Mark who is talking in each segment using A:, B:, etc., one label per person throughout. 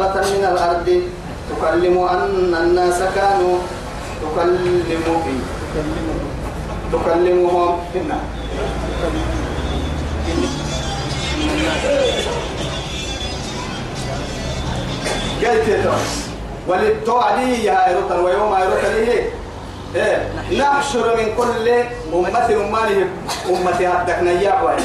A: دابة من الأرض. تكلم أن الناس كانوا تكلم تكلمهم. هنا قلت وللتوعدي يا إيروتا ويوم إيروتا ليه؟ إيه نحشر من كل أمة أمانهم أمتي هدكنا إياه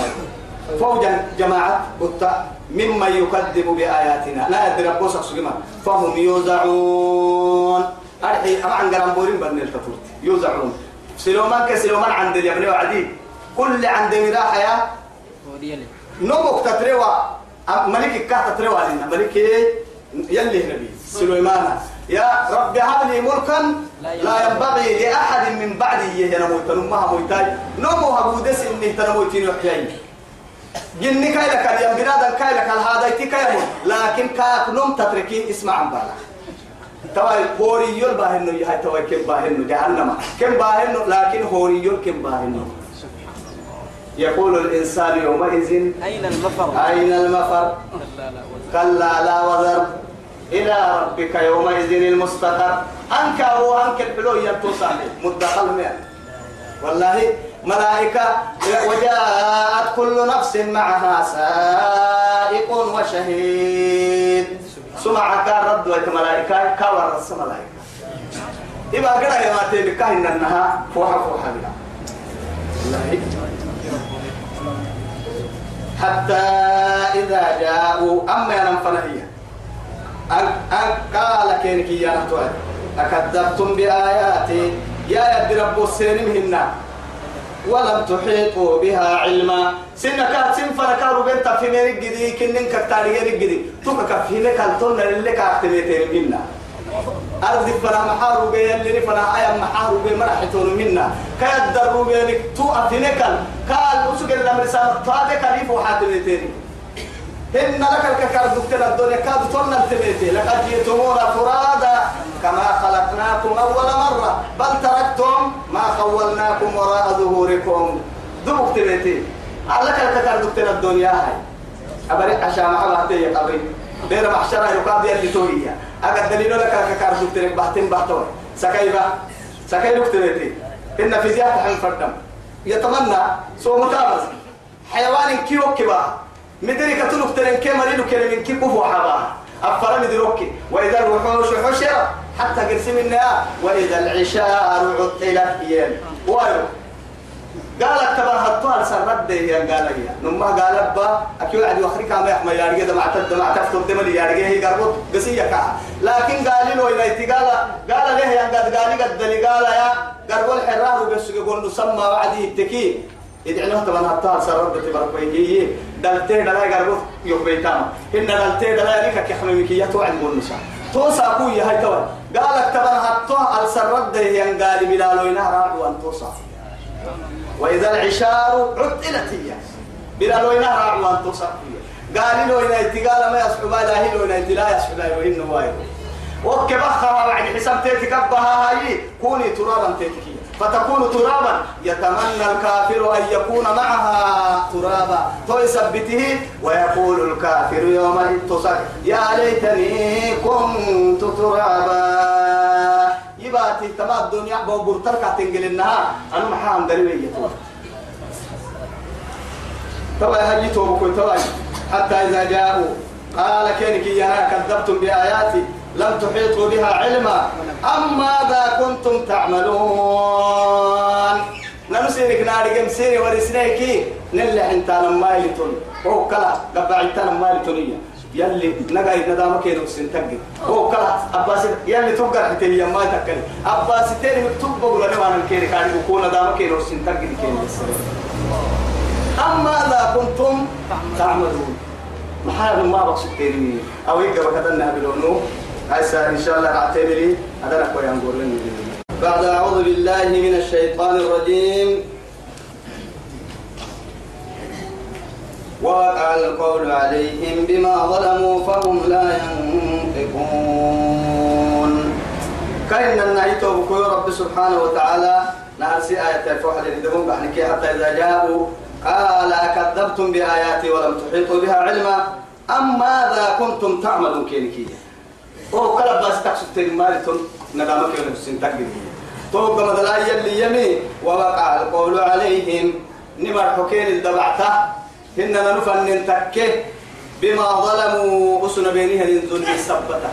A: فوجا جماعة قطة ممن يكذب بآياتنا. لا يدري ربوسك سجما فهم يوزعون. أرحي أما عن قرام بورين بدن التطورت يوزعون. سلومان كسلومان عند اليمن وعدي. كل عند مراحة يا نمك تتريوا ملك كه تتريوا لنا. ملك يلي نبي. سليمان يا رب هب لي ملكا لا ينبغي لأحد من بعدي ينموت نمها موتاي. نمو هبودس إني تنموتين وحيين جني كاي لك اليوم بنادم كاي لك هذا يتي كاي لكن كاك نم تتركين اسمع عن بالك تواي هوريول باهنو يهاي تواي كم باهنو جهنم. كم باهنو لكن هوريول كم باهنو. يقول الإنسان يومئذ
B: أين المفر؟
A: أين المفر؟ كلا لا وزر. إلى ربك يومئذ المستقر. أنك هو أنك الحلو ينتصر مدخل مئة والله ملائكة وجاءت كل نفس معها سائق وشهيد. سمع كان رد ويت ملائكة كاور رس ملائكة. إبا قرأ يا ماتي بكاه إنها فوحة فوحة حتى إذا جاءوا أما ينام فنهيا أن قال كينك يا نتوى أكذبتم بآياتي؟ يا يد رب السين مهنا ولم تحيطوا بها علما. سنة كات سن فركارو بنت في ميرك جدي كنن كتاري ميرك جدي توك كفينة كالتون اللي كاكتميتين منا. أرض فنا محارو بي اللي فنا آية محارو بي مرحتون منا. كيد درو بي لك تو أفنكال. قال أسوك الأمر سامة طابق لي فوحاتميتين إن لك الككار دكتور الدنيا كاد تولنا التبيتي لقد جئتمونا فرادا كما خلقناكم أول مرة. بل تركتم ما خولناكم وراء ظهوركم. دبك تبيتي لك الككار دكتور الدنيا؟ هاي. أبري عشان معها هتي قبري. بير محشرة يقاد يلي توهية أقد دليل لك الككار دكتور بحتين بحتون سكيبة. سكيبة تبيتي إن في زيادة حين فردم يتمنى سو متابس حيوان كيو كبا مدري كتلوك ترين كي مريلو كلمة كي كفو حبا. أفرم دروكي. وإذا الوحوش حشرت حتى قرسم النار وإذا العشار عطلت يم وايو قالك تبع هتوها سرد يا قال يا نما قال با أكيد واحد يخرج كما يحمل يارجع ده معتد مع تفتر ده ملي يارجع هي قربت قصية كا. لكن قال له إذا تقال قال له يا قد قال قد قال يا قرب الحرار بس يقول نسمى وعدي التكي يدعنا طبعا حتى سرد تبارك ويجي دلته دلا قرب يوبيتام إن دلته دلا لك كحمل مكية توعد النساء. توسا كوي هاي توا قالك طبعا حتى السرد ين قال بلالو ينهر وان توسا وإذا العشار عطلت هي بلالو ينهر وان توسا قال له إن اتقال ما يصحب لا هي إن لا يصحب لا وإنه وايد. وكبخها بعد حساب تيتك بها هاي كوني ترابا تيتكي فتكون ترابا. يتمنى الكافر أن يكون معها ترابا. فيثبته ويقول الكافر يومئذ تصك يا ليتني كنت ترابا. يباتي تما الدنيا. بوبرتك تنقل النهار. أنا محام دريبية توا هجي توبكم توا حتى إذا جاءوا قال كينك يا كذبتم بآياتي. لم تحيطوا بها علما. أم ماذا كنتم تعملون؟ نمسينك ناري قمسيني ورسنيكي. نلي انتانا مايلتون هو كلا قبع انتانا مايلتونية يلي نقاي ندامك كينو سنتقل هو كلا أباس يلي تبقى حتى يا ما تكلم أباس تاني مكتوب بقول أنا وأنا كيني كاري بكون ندامك كينو سنتقل كينو أم ماذا كنتم تعملون؟ محال ما بقصد تاني أو يقرأ كذا بلونو هسه إن شاء الله أعتبري هذا نقول نقول لنا بعد أعوذ بالله من الشيطان الرجيم. وقع القول عليهم بما ظلموا فهم لا ينطقون. كأن النهي توبكو رب سبحانه وتعالى. نهرسي آية الفوحة لدهم حتى إذا جاءوا قال أكذبتم بآياتي ولم تحيطوا بها علما. أم ماذا كنتم تعملون كينكية؟ أو كلا بس تقصد تنمالتون ندامك يوم السنتك توقع مدلا يلي يمي ووقع القول عليهم نمر حكين الدبعته هن نفن تكه بما ظلموا أسن بينها ظلم السبتة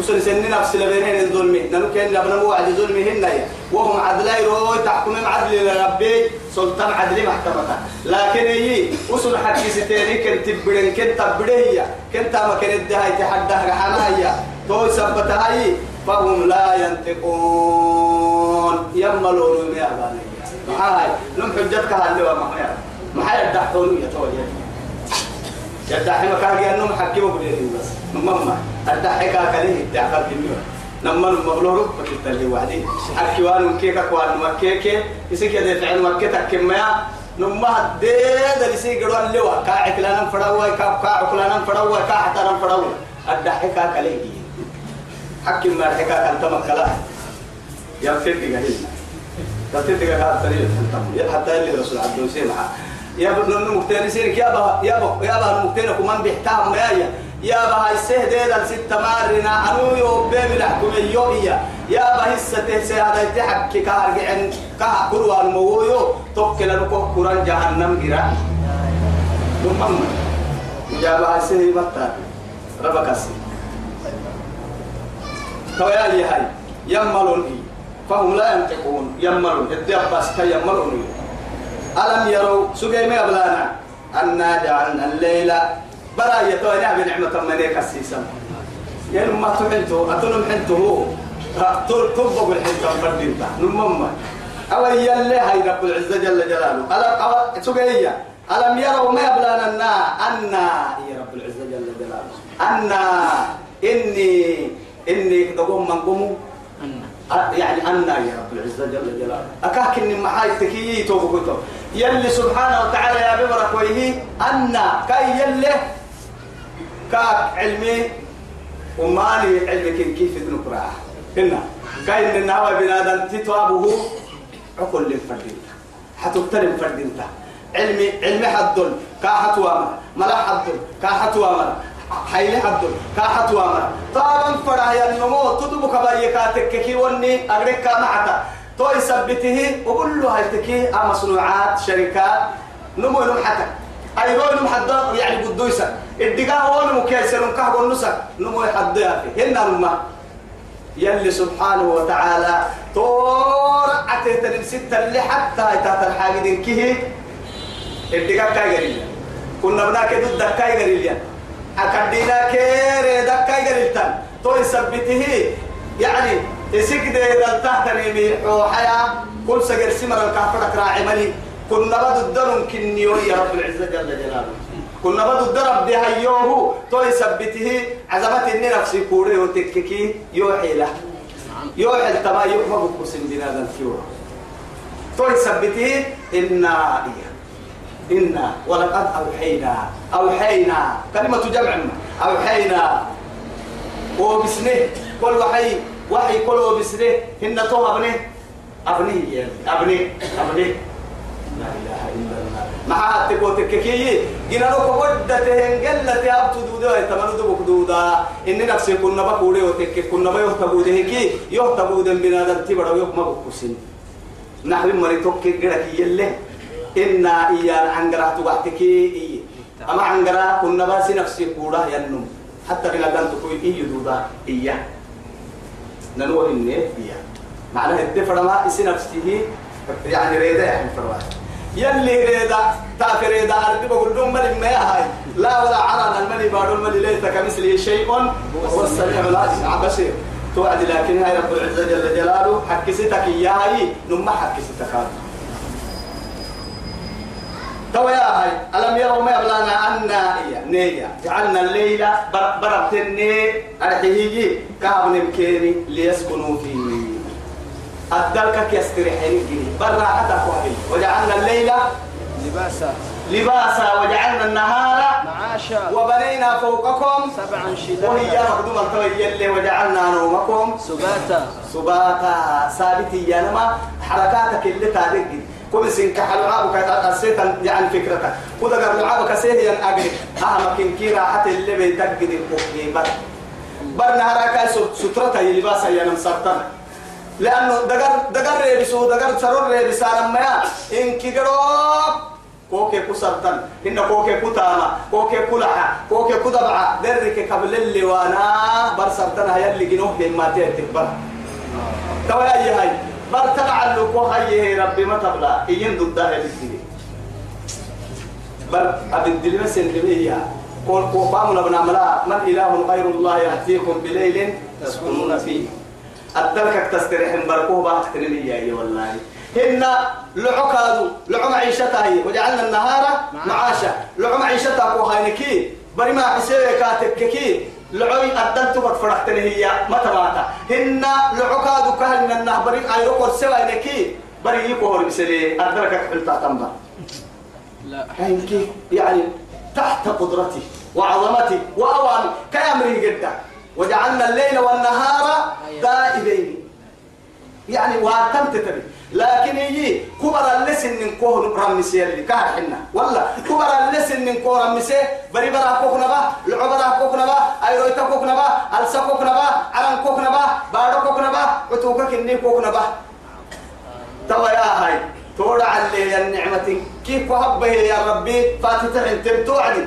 A: أسن سن نفس لبينها ظلم ننو كان لبنا وعد ظلمهن وهم عدلاء روي تحكم عدل لربي سلطان عدل محكمة لكن هي أسن حكي ستيني كنت بدن كنت بدهية كنت ما كنت دهي تحدها حنايا تو سبتها هي فهم لا ينطقون. يملون يا بني. هاي لم حجتك هاللي ما ما حيا دحتون يا توي. يدحي مكان أنهم حكيموا بدين بس. مما الدحي كاكله تعقل بالنور لما المغلور بكتل وعدي. حكي وان كيكا كوان مكيكي يسيك يدي فعل مكيتك كما نما ديد اللي سي قدوا اللي وا كاعك لنا فدوا كا كاعك لنا فدوا كا حتى لنا فدوا الدحي كاكله حكي ما الحكا كان تمكلا يا فيك قهيل تتيتك هذا طريق حتى اللي رسول عبد السمعه يا ابن المكتين سيرك. يا با يا با يا با المكتين كمان بيحتاج مايا. يا با السه ده الست مارنا. أنو يو بيم لحكم يوبيا يا با السته سه هذا تحك كارجع كا كروا المويو. توكل لكو قران جهنم غيرا محمد. يا با السه بطل ربك اسي تو يا لي هاي. يملون فهم لا ينطقون. يملون. الدبس كيملون ألم يروا سجى ما بلانا أنا جعلنا الليل براية تونا بنعمة منيك السيسم يعني ما تحنتو أتنم حنتو. تل تبغى الحنتو فردينتا نمما أو يلي هاي رب العزة جل جلاله. ألم أو سجى ألم يروا ما بلانا أنا. أنا يا رب العزة جل جلاله. أنا إني إني تقوم من قوموا يعني أنا يا رب العزة جل جلاله. أكاك إني محاي تكيي توبكتو يلي سبحانه وتعالى يا ببرك ويه أنا كاي يلي؟ كاك علمي ومالي علمك كيف نقرأ هنا كاي إن النهوى بنادم تتوابه عقل للفردين حتبتلم فردين علمي علمي حدل كاحت وامر ملا حدل كاحت وامر حيل حدل كاحت وامر طبعا فرا يا النمو تدبك بايكاتك كي وني أغريك كامعتا تو يثبته له هاي مصنوعات شركات نمو نم حتى أي هو نم حد يعني قدوسة الدقاء هو نمو كيسر نكاه والنسك نمو يحد يافي هنا نما يلي سبحانه وتعالى طور عتيت ستة اللي حتى يتات الحاجة دين كيه الدقاء كاي قريل كنا بناك ضد كاي قريل أكدينا كيري دكاي قريل تن تو يثبته يعني تسيك ده إذا تحت نيمي حياة كل سجر سمر الكافر راعي ملي كنا بدو الدرم كنيو يا رب العزة جل جلاله. كنا بدو الدرب ده هيوه تو يثبته عزبت إني نفسي كوري وتككي. يوحي له. يوحي التما يوحي بقسم بنادم فيوه تو يثبته إنا إياه إنا ولقد أوحينا أوحينا كلمة جمع أوحينا. وبسنه كل وحي وحي كله بسره هن تو أبني؟ أبني أبني أبني لا إله إلا الله. ما تكو تككي. جينا لو كودة هنجلة أب تدودا تمنو دبك دودا إن نفسي كنا بقولي وتك كنا ما يهتبو ده كي يهتبو ده بنا ده تبرا يوم ما بكوسين نحن مري توك كده كي يله إن إياه عنجرا تبعتكي إيه. أما عنجرا كنا بس نفسي كودا ينم. حتى كنا كنت كوي إيه دودا إياه. ننوى إني فيها معناه الدفر ما إسي نفسه يعني ريدا يعني فروا يلي ريدا تاك ريدا أرد بقول لهم ملي ما هاي. لا ولا عرنا الملي بارو الملي ليس كمثله شيء. هو السميع عبشير توعد لكن هاي رب العزة جل جلاله حكستك إياها نما حكستك هذا. تو يا هاي ألم يروا ما يبلانا أنا إيا نيا جعلنا الليلة بربتني أرحيجي كاب نمكيني ليسكنوا فيه أدلك يستريحين جني برا حتى فوحي وجعلنا الليلة
B: لباسا.
A: لباسا. وجعلنا النهار
B: معاشا.
A: وبنينا فوقكم.
B: سبعا
A: وهي
B: شدادا
A: مخدومة توي اللي وجعلنا نومكم.
B: سباتا.
A: سباتا. ثابت يا نما. حركاتك اللي تعدق كل سن كحل عابك أسيتا يعني فكرتك وده قبل عابك سيهي أجري أهم كن كيرا حتى اللي بيتقد الكوكي بر بر نهارك سترتها يلباسها يا نمسرتنا لأنه دقر دقر ريبسو دقر سرور ريبسا لما يا إن كيرو كوكي كسرتن إن كوكي كتاما كوكي كلحة كوكي كدبعة درك قبل اللي وأنا برسرتن هيا اللي جنوه ما تكبر توا يا هاي هاي ربي ما تبلا إين ضدها بالدليل بل بس اللي هي. قول قوام لبنا ملا من إله غير الله يأتيكم بليل تسكنون فيه. الدركك تستريح بركوه بقى تكرمي يا والله. هن لعو كادو لعو معيشتها هي. وجعلنا النهار معاشا. لعو معيشتها وهينكي بري ما حسيبه كاتككي لعوي أدلت فرحتني هي ما تباتا هن لعو كادو كهل من النهر بري أيرو قرسوا هينكي بري يكوهر بسلي أدركك حلتا تنبا
B: لا.
A: هينكي يعني تحت قدرتي وعظمتي وأوامي كأمره جدا. وجعلنا الليل والنهار دائبين. يعني واتمت تبي. لكن يجي كبر اللسن من كوه رمسي اللي كان حنا. ولا كبر اللسن من كوه رمسي بري برا كوكنا با العبرا كوكنا با أيرويتا كوكنا با ألسا كوكنا با عرن كوكنا با بارو كوكنا با عتوكا كني كوكنا با توا يا هاي تورع علي يا النعمة. كيف وهبه يا ربي فاتتح انت توعدي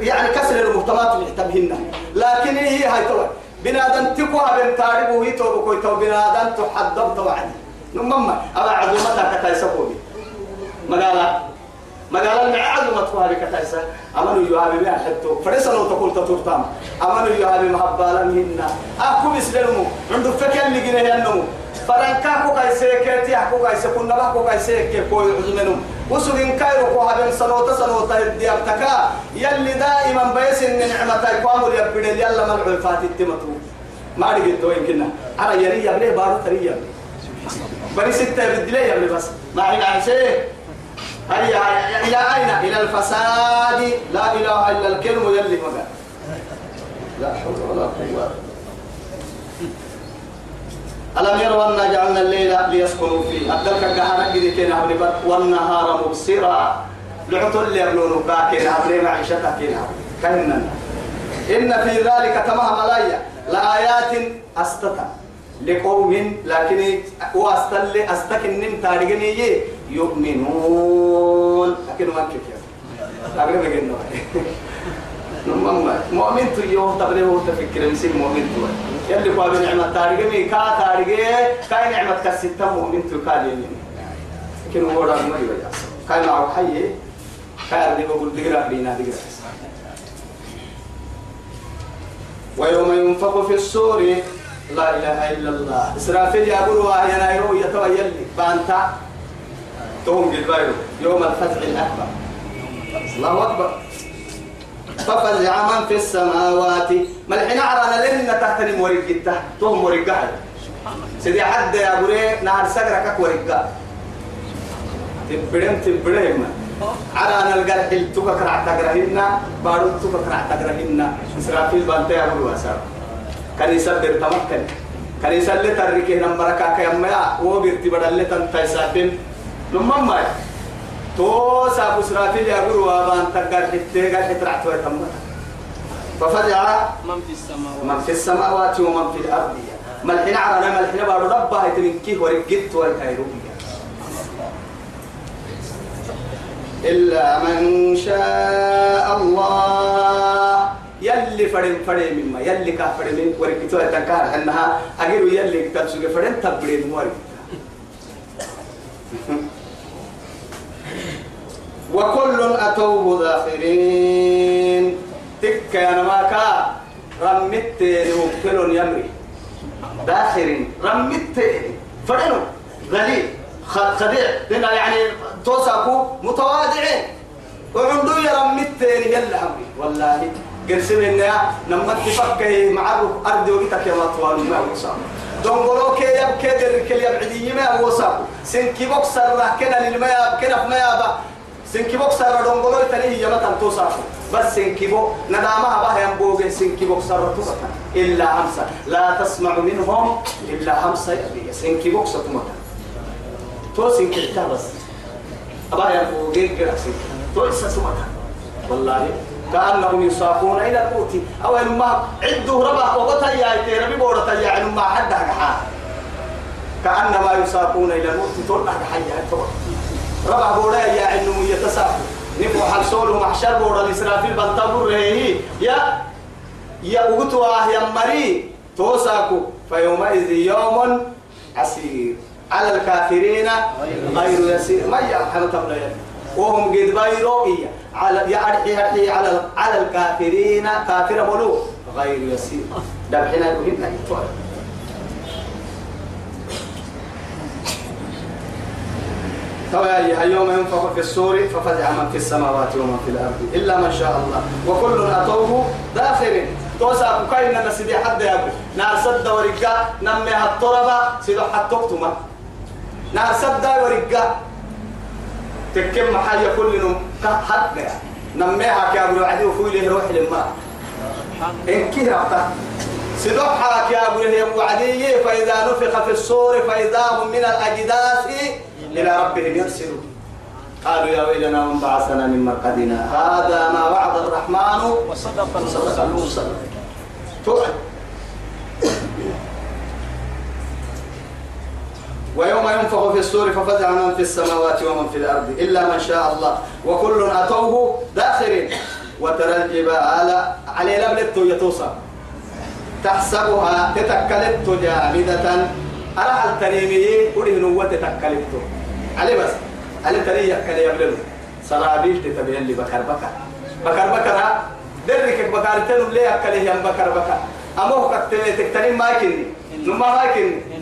A: يعني كسر المهتمات اللي احتمهن لكن هي هاي توا بنادم تكوها بين تاريخ وهي تو بكوي تو بنادم تحدب توعدي نمما أبا عظمتها كتايسة قولي مقالة. مقالة المع عظمتها بكتايسة أمنوا يوهابي بها حتو. فريسا لو تقول تطورتام أمنوا يوهابي محبالا مهنا أكو بسلمو عنده فكر اللي النمو. فرنكا كو كاي سيكتي كو كاي سكون نبا كو كاي سيك كو عظمنو وسوغين كايرو كو هابن سنوتا سنوتا ديابتكا يلي دائما بيس ان نعمتك قاموا يبدل يلا ملعو فاتي التمتو ما رجعت وين كنا على يري يبلي بارو تري يبلي بني ستة بدلي يبلي بس. ما عن شيء. هيا إلى أين؟ إلى الفساد. لا إله إلا الكلم يلي مقال لا حول ولا قوة. ألم يروا أن جعلنا الليل ليسكنوا فيه؟ أدلك كهانا قد كنا والنهار مبصرا. لعطوا اللي يبلون عبري معيشتها كينا كهنا إن في ذلك تمام ملايا لآيات أستتا لقوم لكن واستل أستكن نم تارجني يؤمنون. لكن ما كيف أقرب لك نمما مؤمن تيوه تبريه تفكر مسين مؤمن تو. يلي قابل نعمة تارجة مي كا تارجة كاي نعمة كستة مؤمن تو كالي لكن هو راه ما يبغى كاي معه حي كاي اللي بقول دقرا بينا دقرا ويوم ينفخ في الصور لا إله إلا الله. إسرافيل يقول يا نايرو يتويل بانتا. توم بالبايرو يوم الفتح الأكبر. الله أكبر. ففزع من في السماوات. ما الحين عرانا لنا تحت الموريك تهم ورقة سيدي حد يا بري نهر سقرك ورقة تبرم تبرم عرانا القرح التوكا كرع تقرهن بارو التوكا كرع تقرهن إسرافيل بانتا يا بري واسار كان يسبر تمكن كان يسلي تركي نمبركا كيما وبيرتبر اللي تنتايسابين لما ما تو سابو سرافيل يا غرو وان تقر حتى قال حترعت ويتم ففزع
B: من في السماوات
A: من في السماوات ومن في الأرض ما الحين عرنا ما الحين بارو ربها يتمكيه ورقت ويكايروبيا إلا من شاء الله يلي فرن فرن مما يلي كافر من ورقتوا يتنكار أنها أجيرو يلي تبسوك فرن تبرين ورقت وكل أتوه داخرين تك يا نماكا رمت وكل يمري داخرين رمت فرنو ذليل خديع لنا يعني توساكو متواضعين وعندو يرمت يلا أمري والله قرسم إنها نمت تفكه مع أرض وقتك يا مطوال ما وصام دونغولو كي يب كدر كل يبعدي ما وصام سنكي بوكسر راه كنا للمياب كنا في ميابا سنكيبوك سارة دونغولو تاني هي متى توصافو بس سنكيبو ندامها بها ينبوغ سنكيبوك سارة توصافو إلا همسة. لا تسمع منهم إلا همسة يبي سنكيبوك ستمتا تو سنكيبتا بس. أبا ينفو جيك جرسي تو إسا سمتا والله. كأنهم يساقون إلى الموت. أو إن ما عدوا ربا وقتا يا إتي ربي بورتا يا إن ما حد حا كأنما يساقون إلى الموت. تقول حد حيا ربا بورا يا إنهم يتساقون نفو حلسول محشر بورا الإسرافيل بنتبر هي يا يا أغتوا يا مري. توساكو فيومئذ يوم عسير. على الكافرين غير يسير. ما يرحم تبلا وهم قد بايروا إياه. على يعرحي على على الكافرين. كافر ملو غير يسير. دبحنا يقولون أيتوا توي يوم ينفخ في السور ففزع من في السماوات ومن في الأرض إلا من شاء الله. وكل اتوه داخل توسع كاين نسدي حد يابو نار سد ورقا نمي الطربه سيدو حتوكتما نار سد ورقا تكم محل كل نم حد نميها كابو عدي وفوي روح للماء. إن كهربتا سدوحك يا أبو هي وعدي. فإذا نفخ في الصور فإذا هم من الأجداث إلى ربهم يرسلون. قالوا يا ويلنا من بعثنا من مرقدنا. هذا ما وعد الرحمن.
B: وصدق
A: وصدق
B: المرسلون
A: المرسل توعد ويوم ينفخ في الصور ففزع من في السماوات ومن في الأرض إلا من شاء الله. وكل أتوه داخرين. وترى الجبال على لبلت يتوصى تحسبها تتكلت جامدة. أرى التنيمية قوله نوة تتكلت علي بس. علي تنية كلي يبلل سرابيل تتبين لي بكر بكر. بكر بكر درك بكر تنم ليه أكله يم بكر بكر. أمه كتني تكتني ما يكني. نما ما يكني.
B: إنه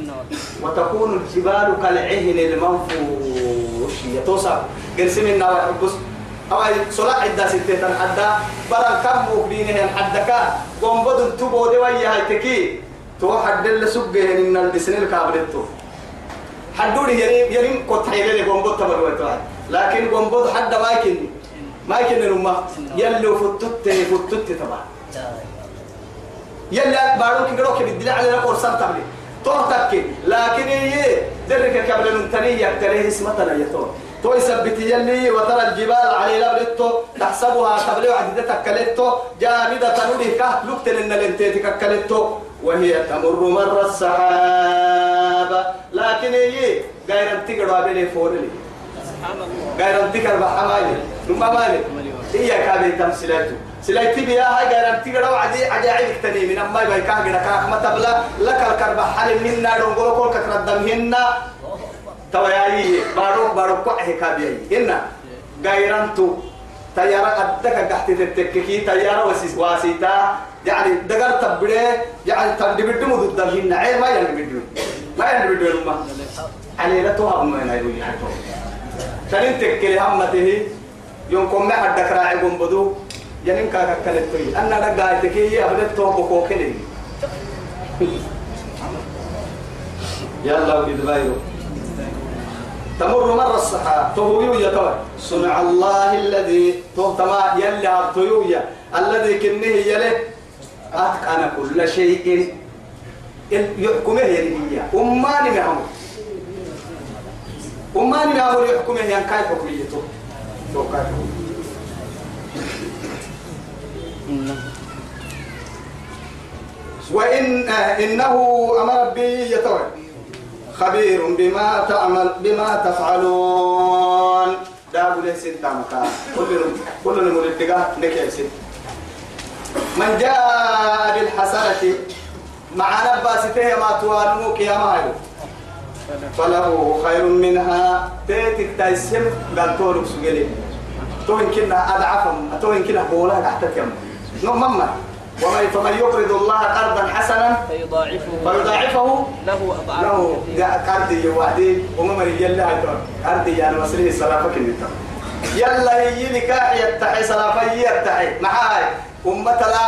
A: وتكون الجبال كالعهن المنفوش. يتوصى قرسم النوى بس أو صلاة عدة ستة حدا برا كم مقدينه كا قوم بدن تبو دي ويا هاي تكي. تو حد اللي سبه من البسن الكابلتو حدوني يريم يريم كنت حيلة قوم بد تبر ويتوعد لكن قوم بد حدا ما يكني ما يكني نما يلو فتت فتت تبع. يلا بارو قالوا كي بدي على سنت تبلي. توه لكن هي درك قبل من تنية تريه اسمها تنية تو. يثبت يلي وترى الجبال على لبلتو تحسبها قبل وعد تكلتو جامدة كه لقتل إن الانتي تكلتو وهي تمر مر السحاب. لكن هي غير انتقروا بلي فورلي
B: سبحان الله
A: غير انتقر بحمالي ثم مالي هي كابي تمثيلاته سلايتي بيا هاي غير انتقروا وعدي عجائب تني من اما يبقى كاه غير كاه ما تبلا لك الكرب حل منا دونغول كل كثر دمهن توياي بارو بارو كو حكابي هنا غيرانتو تيارة أدك قحت تتككي تيارة وسيس واسيتا يعني دقر تبري يعني تبدو مدد دمهن عيب ما ينبدو ما ينبدو ما علي لا توها ما ينبدو يحطو تنين تكلي همته يومكم ما حد كراعي بدو ينين كاكا كالتوي أنا دقا تكي أبدت توبو كوكلي يلا ولد بايو. تمر مر السحاب تهويو يا صنع الله الذي تهتما يلي عبتيويا الذي كنه يلي. أتقن كل شيء. يحكمه يلي. أماني معه أماني معه يحكمه ينكاي حكميته. تو كاي
B: إنه
A: وإن إنه أمر به يتوى خبير بما تعمل بما تفعلون. دابو لي ست مكا كل كل الملتقى نكي ست من جاء بالحسنة مع نباسته ما توانموك يا مايو فله خير منها. تيتك تايسم قال تورك سجلي. تو يمكننا أضعفهم تو يمكننا بولا تحتك يم نو مما. ومن فمن يقرض الله قرضا حسنا
B: فيضاعفه
A: فيضاعفه
B: له أضعاف
A: له قرضي وعدي وما يلا قرضي يعني مسليه سلافك النتا يلا هي نكاح يتحي سلافة يتحي. معاي. أمة لا.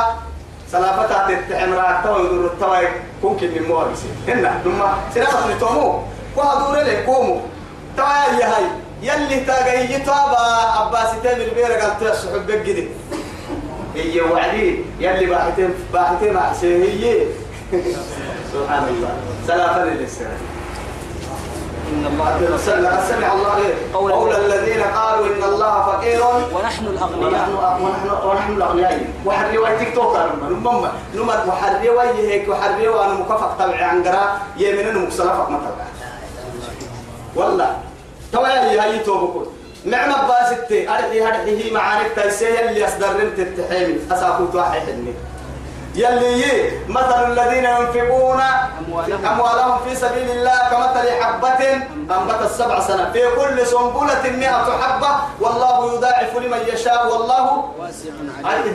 A: سلافتها تتحي مرات تو يدور التواي ممكن من موارسي هنا ثم سلافة نتومو وهدور لك كومو تواي هاي. يلي تاقي يتابا عباسي تامر بيرا قال تسحب بقدي. هي وعدي يلي باحتين باحتين هي. سبحان الله. سلافة للسلام
B: إن الله
A: سمع الله؟
B: قول
A: قول الذين قالوا إن الله فقير.
B: ونحن الأغنياء.
A: ونحن ونحن وحري واي تيك توك نمم وحري واي هيك؟ وحري وأنا مكافق تبعي عن قراء يمين مكسلفك ما والله. توالي هاي توبكم نعم باستي أرحي هرحي معارك تيسي اللي أصدرنت التحيمي أساكوت واحد حدني يلي يي مثل الذين ينفقون
B: أموالهم.
A: في سبيل الله كمثل حبة أنبت السبع سنة. في كل سنبلة مئة حبة والله يضاعف لمن يشاء. والله
B: واسع عليم.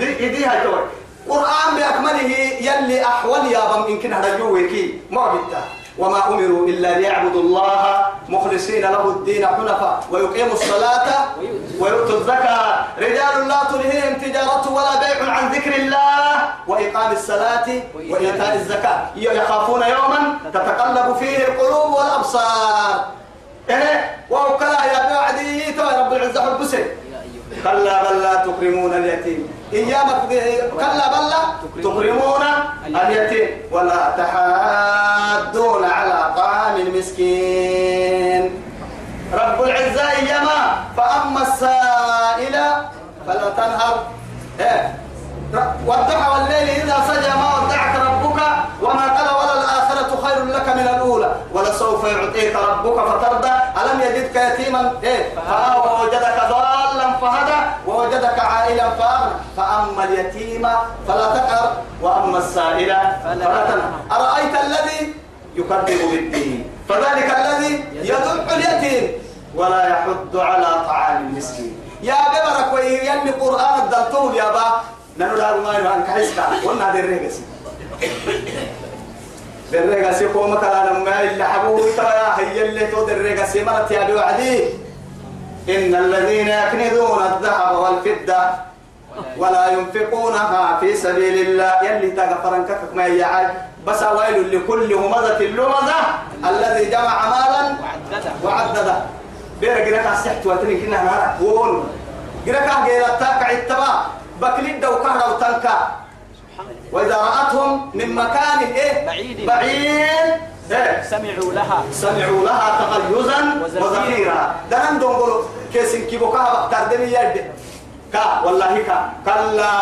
A: توي قرآن بأكمله يلي أحوال يا بم يمكن هذا جويكي ما بيتا. وما أمروا إلا ليعبدوا الله مخلصين له الدين حنفاء ويقيموا الصلاة ويؤتوا الزكاة. رجال لا تلهيهم تجارة ولا بيع عن ذكر الله وإقام الصلاة وإيتاء الزكاة. يخافون يوما تتقلب فيه القلوب والأبصار. إيه؟ وكلا يا بعدي رب العزة
B: أيها
A: كلا بل لا تكرمون اليتيم. إيامك كلا بل لا تكرمون اليتيم ولا تحاضون على طعام المسكين. رب العزة إياما. فأما السائل فلا تنهر. إيه؟ والضحى والليل إذا سجى ما ودعك ربك وما قال ولا الآخرة خير لك من الأولى. ولسوف يعطيك ربك فترضى. ألم يجدك يتيما؟ إيه؟ فآوى ووجدك ضالا. فهدى ووجدك عائلا فأغنى فأما اليتيم فلا تقهر وأما السائل فلا تنهر. أرأيت الذي يكذب بالدين؟ فذلك الذي يدع اليتيم ولا يحض على طعام المسكين. يا ببرك ويلي قرآن الدلتون يا با. نحن لا ما يبان كحسكا قلنا هذه الرقص الرقص قوم كلا لما اللي حبوه ترى. هي اللي تود الرقص. مرت يا بوعدي إن الذين يكنزون الذهب والفضة ولا ينفقونها في سبيل الله. يلي تغفرن كفك ما يعاد بس ويل لكل همزة لمزة الذي جمع مالا
B: وعدده.
A: بيرا جرك السحت وتري كنا نارا وون. جرك غير التاك عتبا. بكليد وكهرب تنكا. وإذا رأتهم من مكان إيه؟
B: بعيد.
A: بعيد.
B: سمعوا لها.
A: سمعوا لها تغيظا
B: وزفيرا.
A: دنان دونغولو. كيسن كيبو كها بتردني يد كا والله كا كلا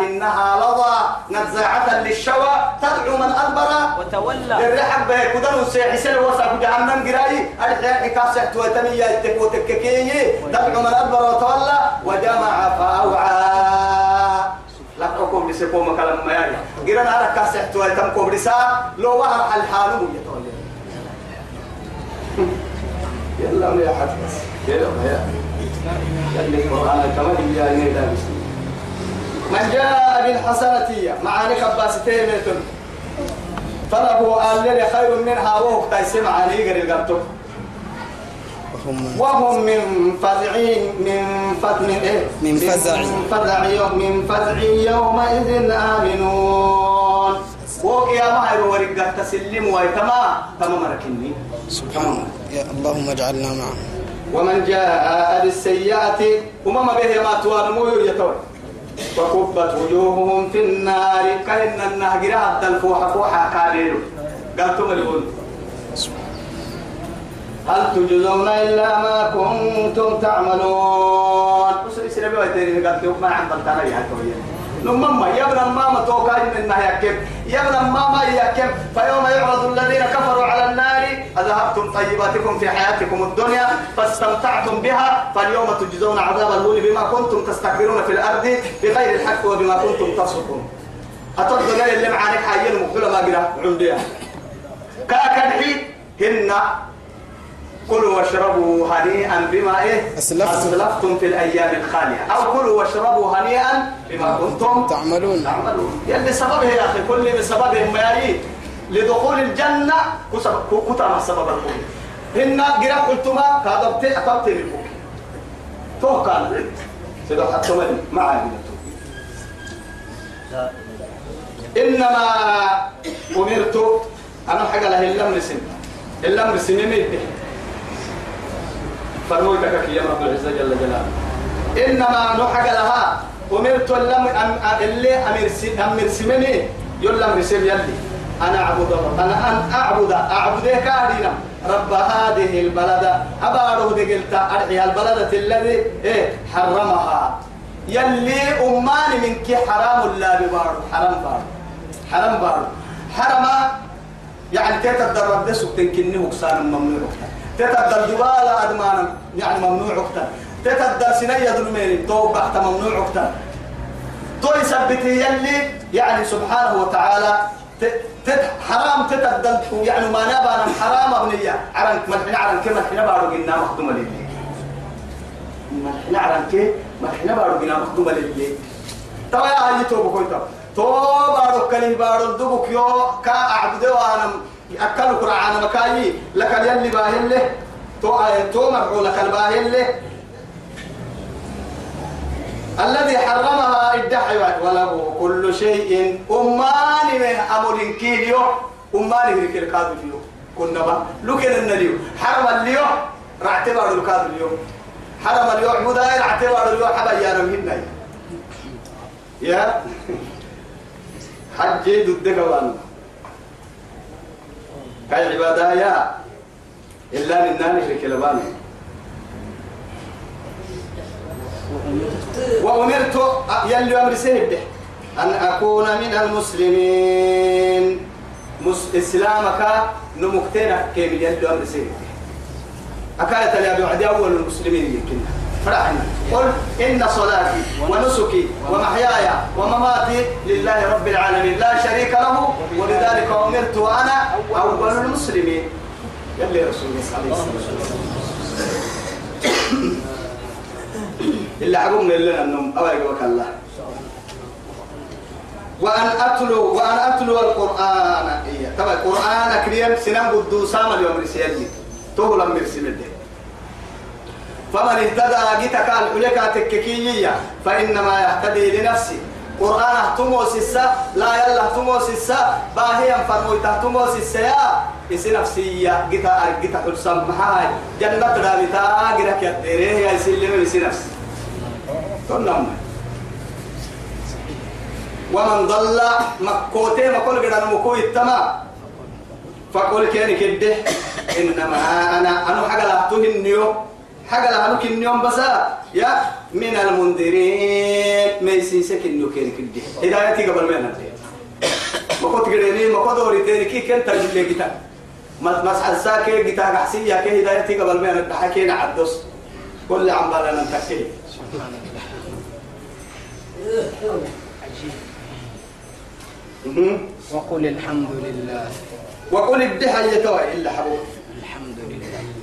A: إنها لظى نزاعة للشوى تدعو من أدبر.
B: وتولى.
A: الرحب به. كدن سيحسن وصف جهنم جراي الحين كاسحت وتمية تكو تككي تدعو من أدبر وتولى. وجمع فأوعى. لا بسكوم كلام ما يعني. جيران على كاسحت وتم كوبرسا لو وهر الحال يتولى يلا يا حفظ يلا يا. يلا القرآن كمان يا نيدا من جاء بالحسنة معاني كباستين متن فله قال لي خير منها وهو تيسم علي غير القبطو
C: وهم
A: وهم من فزعين من فزع من إيه
C: من فزع.
A: من فزع يوم من فزع يومئذ آمنون. ويا ما هي ورقة تسلم ويتما تما مركني.
C: سبحان يا اللهم اجعلنا معهم.
A: ومن جاء بالسيئة وما به ما توانمو يتوى فكبت وجوههم في النار. كأن النهجر حتى الفوحة فوحة كابير قالتم الهون هل تجزون إلا ما كنتم تعملون؟ أسري سنبي ويتيري قالتم ما عم بلتانا يا توي لما يا ابن إن النهي يكب يا ابن يكب فيوم يعرض الذين كفروا على النار أذهبتم طيباتكم في حياتكم الدنيا فاستمتعتم بها فاليوم تجزون عذاب الهون بما كنتم تستكبرون في الأرض بغير الحق وبما كنتم تصفون أترضى اللي معانك حيين مقبلة ما قرأ عندها كاكدحي هن كلوا واشربوا هنيئا بما إيه؟
C: أسلفتم.
A: أسلفتم في الأيام الخالية. أو كلوا واشربوا هنيئا بما كنتم
C: تعملون.
A: تعملون. يلي سببه يا أخي كل بسببه ما لدخول الجنة كسب- كتر السبب الكل هن قرأ قلتما كذبت اتبت لكم توكل سيدو حتى من ما عادلته إنما أمرت أنا حاجة له الا مرسم الا مرسم ميته فرموتك يا رب العزة جل جلاله. إنما نحق لها. أمرت اللم أم اللي أمر سمني يلا مرسم يلي. أنا أعبد أنا أن أعبد. أعبد كاهدنا رب هذه البلدة أبارو دقلت أرحي البلدة الذي إيه حرمها. يلي أماني منك حرام لا ببارو حرام بارو حرام بارو حرم. يعني تتدر رد سكتن كني مكسان ممنوع. تتدر جبال أدمان يعني ممنوع وقتا تتدر سنية ظلمين تو بحت ممنوع وقتا تو يثبت يلي يعني سبحانه وتعالى حرام تتدل يعني ما نبى حرام أبنية. عرن ملحنا عرن كما حنا بارو قلنا مخدومة لله ملحنا عرن كي ملحنا بارو قلنا مخدومة لله توا يا هاي تو بكوي تو تو بارو كلي بارو دبك يو. كا أعبد وأنا أكل قرآن مكاي لك يلي باهل له تو تو مرعو لك الباهل له الذي حرمها الدحيوات وله كل شيء. أماني من أمر كيليو أماني هيك الكادو فيو كنا با لكن النليو. حرم اليو رعتبار الكادو اليوم حرم اليو عبودا رعتبار اليو حبا يا رمهنا يا؟ حجي ضدك وان كاي عبادة يا. إلا من ناني هيك الباني وأمرت يلي أمر سيد. أن أكون من المسلمين. مس إسلامك نمكتنا كيف يلي أمر سيد. أكانت يا أول المسلمين يمكن فرحنا قل إن صلاتي ونسكي ومحياي ومماتي لله رب العالمين. لا شريك له ولذلك أمرت وأنا أول المسلمين. يلي رسول الله صلى الله عليه وسلم. إلا عقوم لنا النوم أو يقولك الله. وأن أتلو وأن أتلو القرآن. إيه طبعا القرآن كريم سنام قدو سام اليوم تو لم يرسل الدين فمن اهتدى جيتك الحلكة تككية فإنما يهتدي لنفسه. قرآن اهتمو سسا لا يلا اهتمو سسا باهيا فرمويت اهتمو سسا إسي نفسية جيتا أرجيتا حلسام محاي. جنة رابطة جيرك يديره يا يسلم إسي نفسي تنم. ومن ضل مكوتي ما كل قدر مكو التما. فقل كان كده إنما أنا أنا حاجة لا تهنيو. حاجة لا هنوك اليوم بس يا من المنذرين. ما يسيسك إنه كان كده هدايتي قبل ما نبدأ ما كنت قدرني ما كنت أريد كي كنت لي كتاب ما مسح الساكي كتاب حسية كي هدايتي قبل ما نبدأ حكينا عدس كل عم بالنا نتكلم
C: وقل الحمد لله.
A: وقل الدحى يتوى إلا حبوب.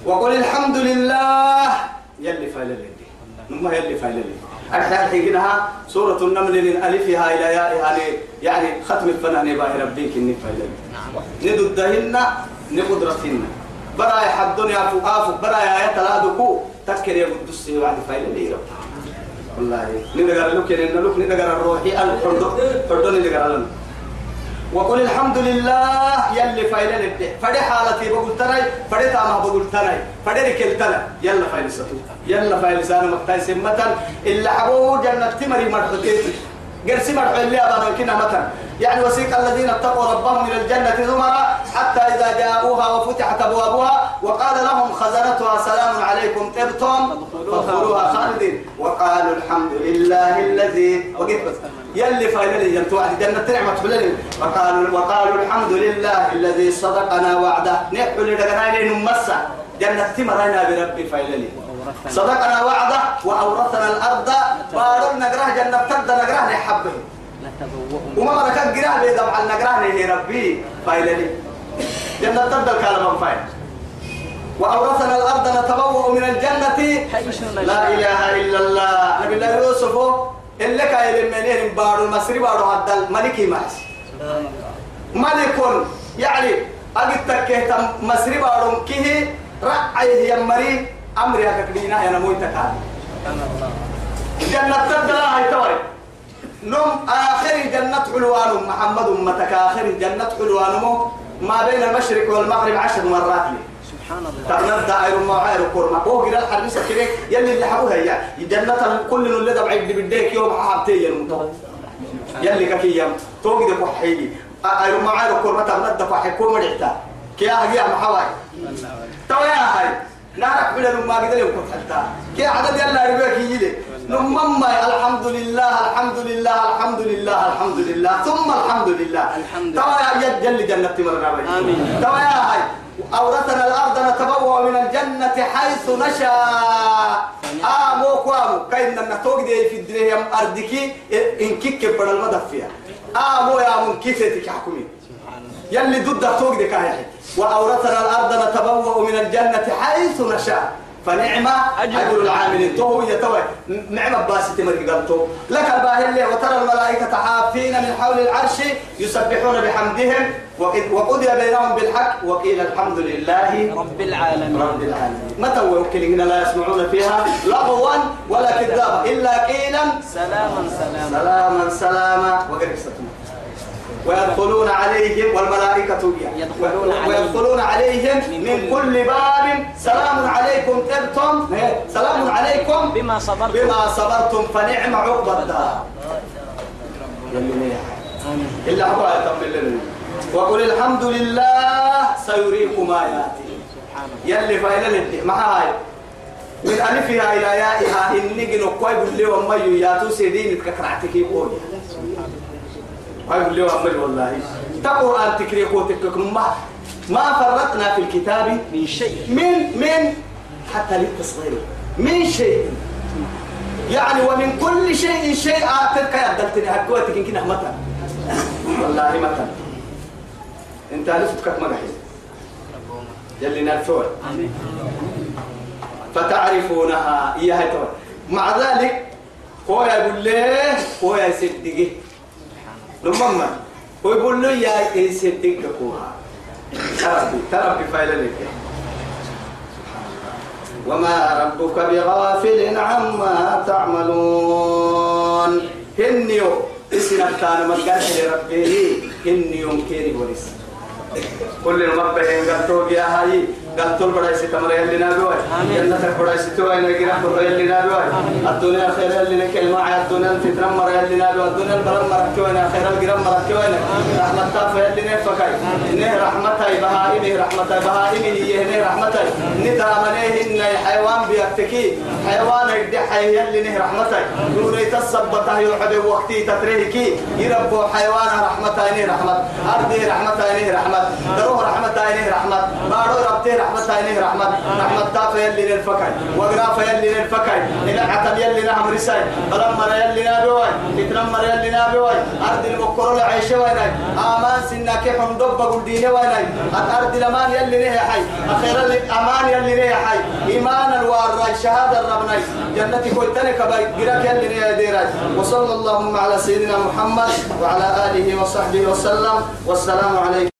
A: وقل الحمد لله. يلي فايل اللي نما يلي فايل اللي؟ أحيانا حينها سورة النمل من ألفها إلى يائها يعني ختم الفنان باهي ربك إني فايل اللي. نددهن نقدرتهن برا يحدون يا فقاف برا يا يتلادكو تذكر يا قدس بعد فايل اللي رب. والله ندقر لك إن لك ندقر الروحي الحردون حردون ندقر لنا. وقل الحمد لله يلي فايلة لبدي فدي حالتي بقول تراي فدي تاما بقول تراي فدي ركل تلا يلا فايل ستو يلا فايل سانا مقتاي سمة إلا حبو جنة تمري مرحتين قرسي مرح اللي أبا كنا مثلا يعني وسيق الذين اتقوا ربهم إلى الجنة زمرا حتى إذا جاءوها وفتحت أبوابها وقال لهم خزنتها سلام عليكم طبتم فادخلوها خالدين. وقالوا الحمد لله الذي وقف يلي فايلة ينتو واحد جنة نعمة حلل وقالوا وقالوا الحمد لله الذي صدقنا وعده. نحو لدغنا نمسا جنة تمرنا بربي فايلة صدقنا وعده وأورثنا الأرض. بارو نقرأه جنة تبدا نقرأه نحبه وما مركب قراه بيدم على نقرأه نهي ربي فايلة جنة تبدا كلام فايل. وأورثنا الأرض نتبوأ من الجنة. لا إله إلا الله. نبي الله يوسف اللي كاين منين بارو المصري بارو عدل ملكي
B: الله
A: ملك يعني أجد تكيه مصري بارو كيه رأيه يمري أمري هكذا يا نموي تكاد جنة تبدأ هاي توي. نم آخر جنة حلوان محمد أمتك آخر جنة حلوان ما بين المشرق والمغرب عشر مرات لي. تغنى دائر ما عير كورما. هو قرا الحديث كده. يلي اللي حبوها هي جنة كل اللي دبع بديك يوم حابتي يوم يلي ككي يوم توقد وحيدي أيرو معايا كورمة بندك وحكومة رحتا كي أهجي محواي تو يا هاي. نارك بلا ما قدر يكون حتى كي عدد يلا ربك يجي نمم الحمد لله الحمد لله الحمد لله الحمد لله. ثم الحمد لله.
C: الحمد
A: تو يا يد جل جنة مرنا
C: آمين.
A: تو يا هاي. أورثنا الأرض نتبوأ من الجنة حيث نشاء. آمو كوامو. كاين نتوق دي في الدنيا أردكي إن كيك بدل المدى فيها آمو يا من كيفتك حكمي يلي ضد توق دي كاي وأورثنا الأرض نتبوأ من الجنة حيث نشاء. فنعم
C: أجر
A: العاملين. تو هي تو نعم باسة مرق قلتو. لك الباهي اللي وترى الملائكة حافين من حول العرش يسبحون بحمدهم. وقضي بينهم بالحق. وقيل الحمد لله
C: رب العالمين.
A: رب العالمين. متى وكلنا لا يسمعون فيها لغوا ولا كذابا. إلا قيلا
C: سلاما سلاما.
A: سلاما سلاما. وقد قصتم ويدخلون عليهم والملائكة
C: يدخلون.
A: ويدخلون عليهم من كل باب. سلام عليكم تبتم سلام عليكم.
C: بما صبرتم.
A: بما صبرتم فنعم عقبى الدار. إلا هو وقل الحمد لله سيريكم آياتي يلي فايلة لدي معاي من ألفها إلى يائها. إنك نقوي باللي وما ياتو سيدين تكرعتك يقول قوي باللي وما والله. تقول أن تكريكو ما ما فرطنا في الكتاب
C: من شيء.
A: من من حتى للتصغير من شيء. يعني ومن كل شيء شيء. تلك يبدلتني هكوتك يمكن متى؟ والله متى؟ انت عرفتك ما قحي يلي
C: آمين
A: فتعرفونها. إياها مع ذلك هو يقول له هو يصدقه. لما هو يقول له يا يصدقك كوها تربي تربي فايلة وما ربك بغافل عما تعملون هنيو اسنا كان مكان لربه هنيو كيري ورس كل المبه قالتو يا هاي قالتو بڑا سی تمر يلي نابوي. جنة سی تو أنا غير بڑا يلي نابوي الدنيا خير يلي نكل مع الدنيا الفترة مر يلي نابوي الدنيا البرم مركو أنا خير الغرام مركو أنا رحمة تاف يلي نفكاي نه رحمتها بهائمه رحمتها بهائمه هي نه رحمتها ندامنه ان حيوان بيكتكي حيوان يدي حي يلي نه رحمتها نوري تثبتها يوحد وقتي تتريكي يربو حيوان رحمتها نه رحمت أرضي رحمتها نه رحمت دروه رحمتها نه رحمت بارو ربتي رحمتها نه رحمت رحمت تاف يلي للفكاي. وقراف يلي للفكاي. إلى عتب يلي نهم رساي. بلمر يلي نابوي. تتنمر يلي نابوي. أرض المكر العيشة ويناي. آمان سنة كيف دب قلدين ويناي. الأرض الأمان يلي نهي حي. أخيرا الأمان يلي نهي حي. إيمانا والراي شهادة ربناي جنتي كويتني كباي. قراك يلي نهي ديراي وصلى اللهم على سيدنا محمد وعلى آله وصحبه وسلم. والسلام عليكم.